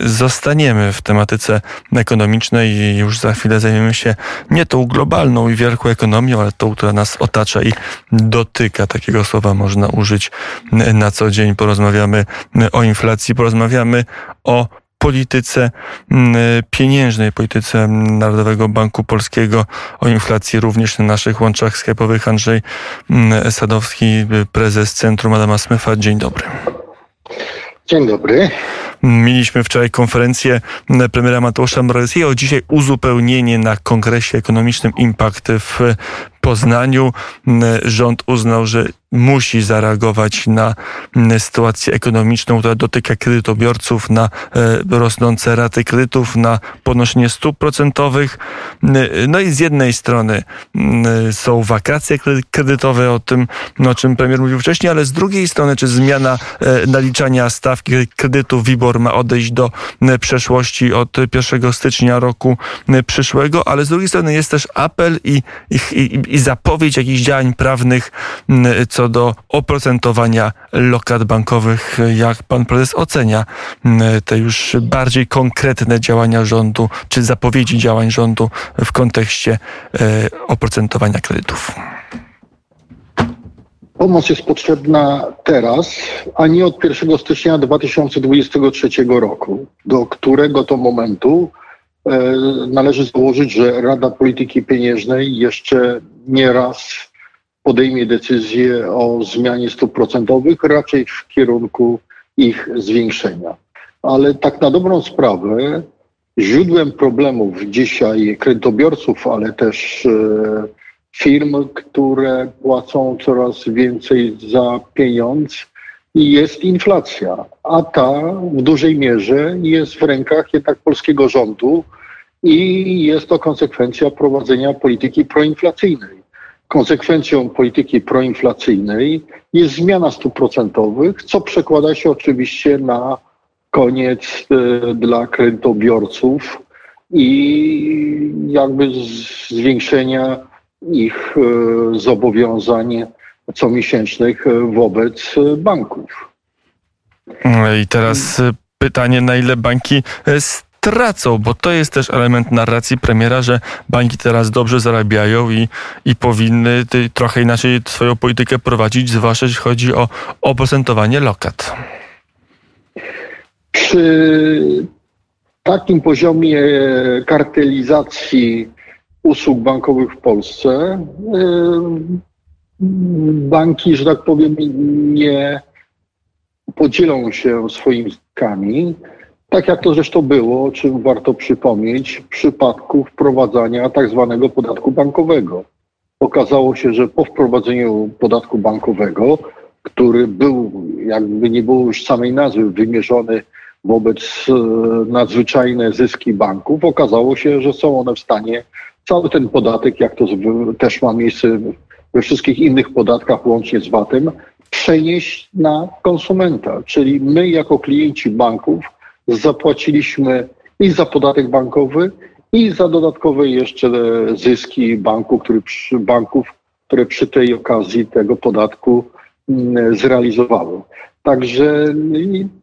zostaniemy w tematyce ekonomicznej i już za chwilę zajmiemy się nie tą globalną i wielką ekonomią, ale tą, która nas otacza i dotyka. Takiego słowa można użyć na co dzień. Porozmawiamy o inflacji, porozmawiamy o polityce pieniężnej, polityce Narodowego Banku Polskiego, o inflacji również na naszych łączach skype'owych. Andrzej Sadowski, prezes Centrum Adama Smefa. Dzień dobry. Dzień dobry. Mieliśmy wczoraj konferencję premiera Mateusza Morawieckiego, dzisiaj uzupełnienie na kongresie ekonomicznym Impact w Poznaniu. Rząd uznał, że musi zareagować na sytuację ekonomiczną, która dotyka kredytobiorców, na e, rosnące raty kredytów, na podnoszenie stóp procentowych. No i z jednej strony są wakacje kredytowe, o tym, o czym premier mówił wcześniej, ale z drugiej strony, czy zmiana e, naliczania stawki kredytu WIBOR ma odejść do przeszłości od 1 stycznia roku przyszłego, ale z drugiej strony jest też apel i, i, i zapowiedź jakichś działań prawnych co do oprocentowania lokat bankowych. Jak pan prezes ocenia te już bardziej konkretne działania rządu, czy zapowiedzi działań rządu w kontekście e, oprocentowania kredytów? Pomoc jest potrzebna teraz, a nie od 1 stycznia 2023 roku, do którego to momentu e, należy założyć, że Rada Polityki Pieniężnej jeszcze nie raz podejmie decyzję o zmianie stóp procentowych, raczej w kierunku ich zwiększenia. Ale tak na dobrą sprawę, źródłem problemów dzisiaj kredytobiorców, ale też e, firm, które płacą coraz więcej za pieniądz, jest inflacja. A ta w dużej mierze jest w rękach jednak polskiego rządu i jest to konsekwencja prowadzenia polityki proinflacyjnej. Konsekwencją polityki proinflacyjnej jest zmiana stóp procentowych, co przekłada się oczywiście na koniec e, dla kredytobiorców i jakby zwiększenia ich e, zobowiązań comiesięcznych wobec banków. I teraz pytanie, na ile banki tracą, bo to jest też element narracji premiera, że banki teraz dobrze zarabiają i, i powinny trochę inaczej swoją politykę prowadzić, zwłaszcza jeśli chodzi o oprocentowanie lokat. Przy takim poziomie kartelizacji usług bankowych w Polsce e, banki, że tak powiem, nie podzielą się swoimi zyskami. Tak jak to zresztą było, o czym warto przypomnieć, w przypadku wprowadzania tak zwanego podatku bankowego. Okazało się, że po wprowadzeniu podatku bankowego, który był, jakby nie było już samej nazwy, wymierzony wobec e, nadzwyczajne zyski banków, okazało się, że są one w stanie cały ten podatek, jak to też ma miejsce we wszystkich innych podatkach, łącznie z VAT-em, przenieść na konsumenta. Czyli my, jako klienci banków, zapłaciliśmy i za podatek bankowy, i za dodatkowe jeszcze zyski banku, który przy, banków, które przy tej okazji tego podatku mm, zrealizowały. Także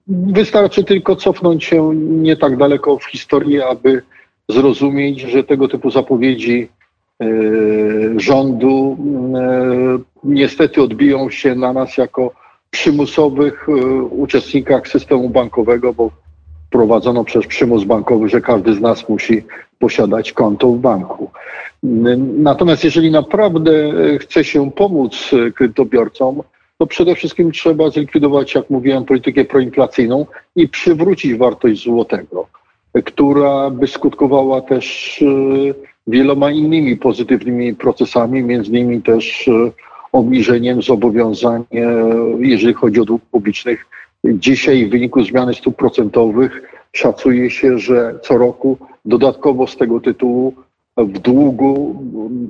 wystarczy tylko cofnąć się nie tak daleko w historii, aby zrozumieć, że tego typu zapowiedzi e, rządu e, niestety odbiją się na nas jako przymusowych e, uczestnikach systemu bankowego, bo wprowadzono przez przymus bankowy, że każdy z nas musi posiadać konto w banku. Natomiast jeżeli naprawdę chce się pomóc kredytobiorcom, to przede wszystkim trzeba zlikwidować, jak mówiłem, politykę proinflacyjną i przywrócić wartość złotego, która by skutkowała też e, wieloma innymi pozytywnymi procesami, między innymi też e, obniżeniem zobowiązań, e, jeżeli chodzi o dług publicznych Dzisiaj w wyniku zmiany stóp procentowych szacuje się, że co roku dodatkowo z tego tytułu w długu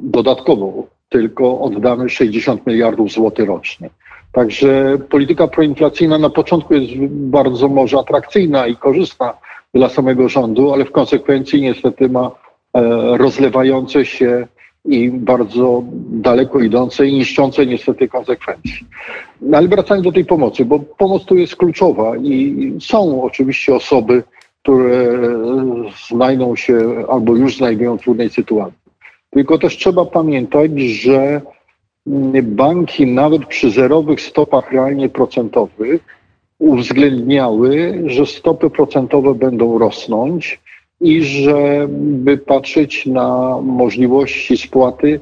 dodatkowo tylko oddamy 60 miliardów złotych rocznie. Także polityka proinflacyjna na początku jest bardzo może atrakcyjna i korzystna dla samego rządu, ale w konsekwencji niestety ma e, rozlewające się i bardzo daleko idące i niszczące niestety konsekwencje. No ale wracając do tej pomocy, bo pomoc tu jest kluczowa i są oczywiście osoby, które znajdą się albo już znajdują w trudnej sytuacji. Tylko też trzeba pamiętać, że banki nawet przy zerowych stopach realnie procentowych uwzględniały, że stopy procentowe będą rosnąć i żeby patrzeć na możliwości spłaty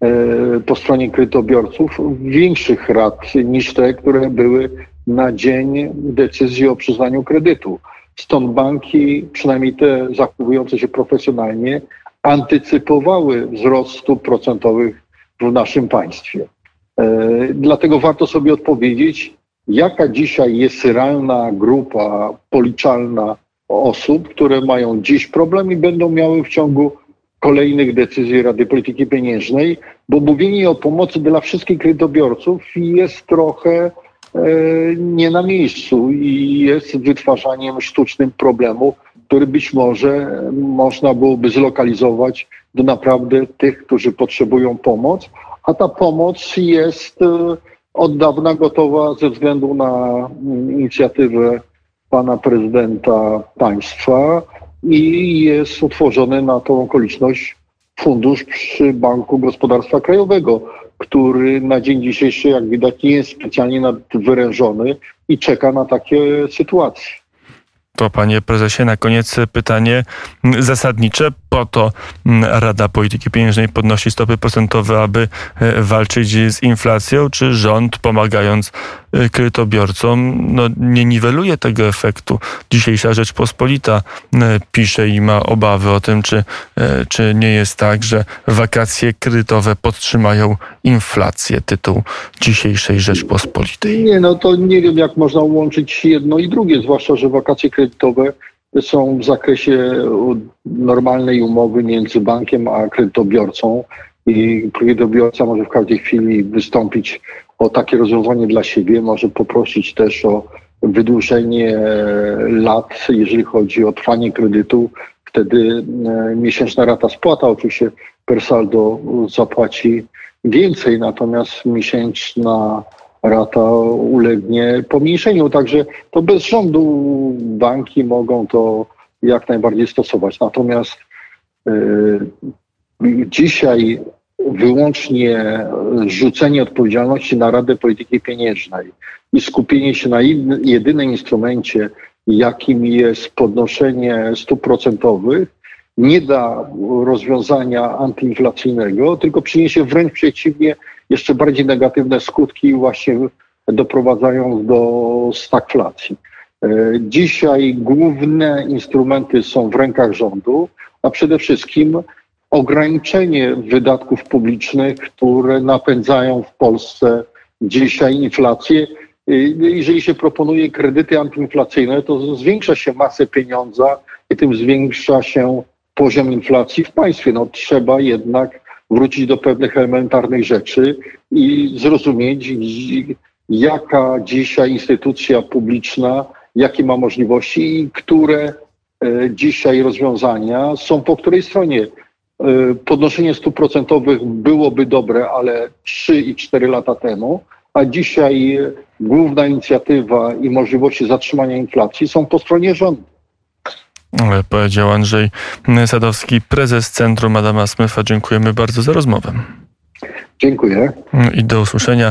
e, po stronie kredytobiorców większych rat niż te, które były na dzień decyzji o przyznaniu kredytu. Stąd banki, przynajmniej te zachowujące się profesjonalnie, antycypowały wzrost stóp procentowych w naszym państwie. E, dlatego warto sobie odpowiedzieć, jaka dzisiaj jest realna grupa policzalna osób, które mają dziś problem i będą miały w ciągu kolejnych decyzji Rady Polityki Pieniężnej, bo mówienie o pomocy dla wszystkich kredytobiorców jest trochę e, nie na miejscu i jest wytwarzaniem sztucznym problemu, który być może można byłoby zlokalizować do naprawdę tych, którzy potrzebują pomoc, a ta pomoc jest e, od dawna gotowa ze względu na inicjatywę pana prezydenta państwa i jest utworzony na tą okoliczność fundusz przy Banku Gospodarstwa Krajowego, który na dzień dzisiejszy, jak widać, nie jest specjalnie nadwyrężony i czeka na takie sytuacje. To panie prezesie, na koniec pytanie zasadnicze. Po to Rada Polityki Pieniężnej podnosi stopy procentowe, aby e, walczyć z inflacją, czy rząd pomagając e, kredytobiorcom no, nie niweluje tego efektu. Dzisiejsza Rzeczpospolita e, pisze i ma obawy o tym, czy, czy nie jest tak, że wakacje kredytowe podtrzymają inflację. Tytuł dzisiejszej Rzeczpospolitej. Nie, no to nie wiem, jak można łączyć jedno i drugie, zwłaszcza, że wakacje kredytowe są w zakresie normalnej umowy między bankiem a kredytobiorcą i kredytobiorca może w każdej chwili wystąpić o takie rozwiązanie dla siebie, może poprosić też o wydłużenie lat, jeżeli chodzi o trwanie kredytu. Wtedy e, miesięczna rata spłata oczywiście per saldo zapłaci więcej, natomiast miesięczna rata ulegnie pomniejszeniu. Także to bez rządu banki mogą to jak najbardziej stosować. Natomiast y, dzisiaj wyłącznie rzucenie odpowiedzialności na Radę Polityki Pieniężnej i skupienie się na jedynym instrumencie, jakim jest podnoszenie stóp procentowych, nie da rozwiązania antyinflacyjnego, tylko przyniesie wręcz przeciwnie jeszcze bardziej negatywne skutki właśnie doprowadzając do stagflacji. E, dzisiaj główne instrumenty są w rękach rządu, a przede wszystkim ograniczenie wydatków publicznych, które napędzają w Polsce dzisiaj inflację. E, jeżeli się proponuje kredyty antyinflacyjne, to zwiększa się masę pieniądza i tym zwiększa się poziom inflacji w państwie. No, trzeba jednak wrócić do pewnych elementarnych rzeczy i zrozumieć, jaka dzisiaj instytucja publiczna, jakie ma możliwości i które e, dzisiaj rozwiązania są po której stronie. E, podnoszenie stóp procentowych byłoby dobre, ale 3 i 4 lata temu, a dzisiaj główna inicjatywa i możliwości zatrzymania inflacji są po stronie rządu. Powiedział Andrzej Sadowski, prezes Centrum Adama Smyfa. Dziękujemy bardzo za rozmowę. Dziękuję. I do usłyszenia.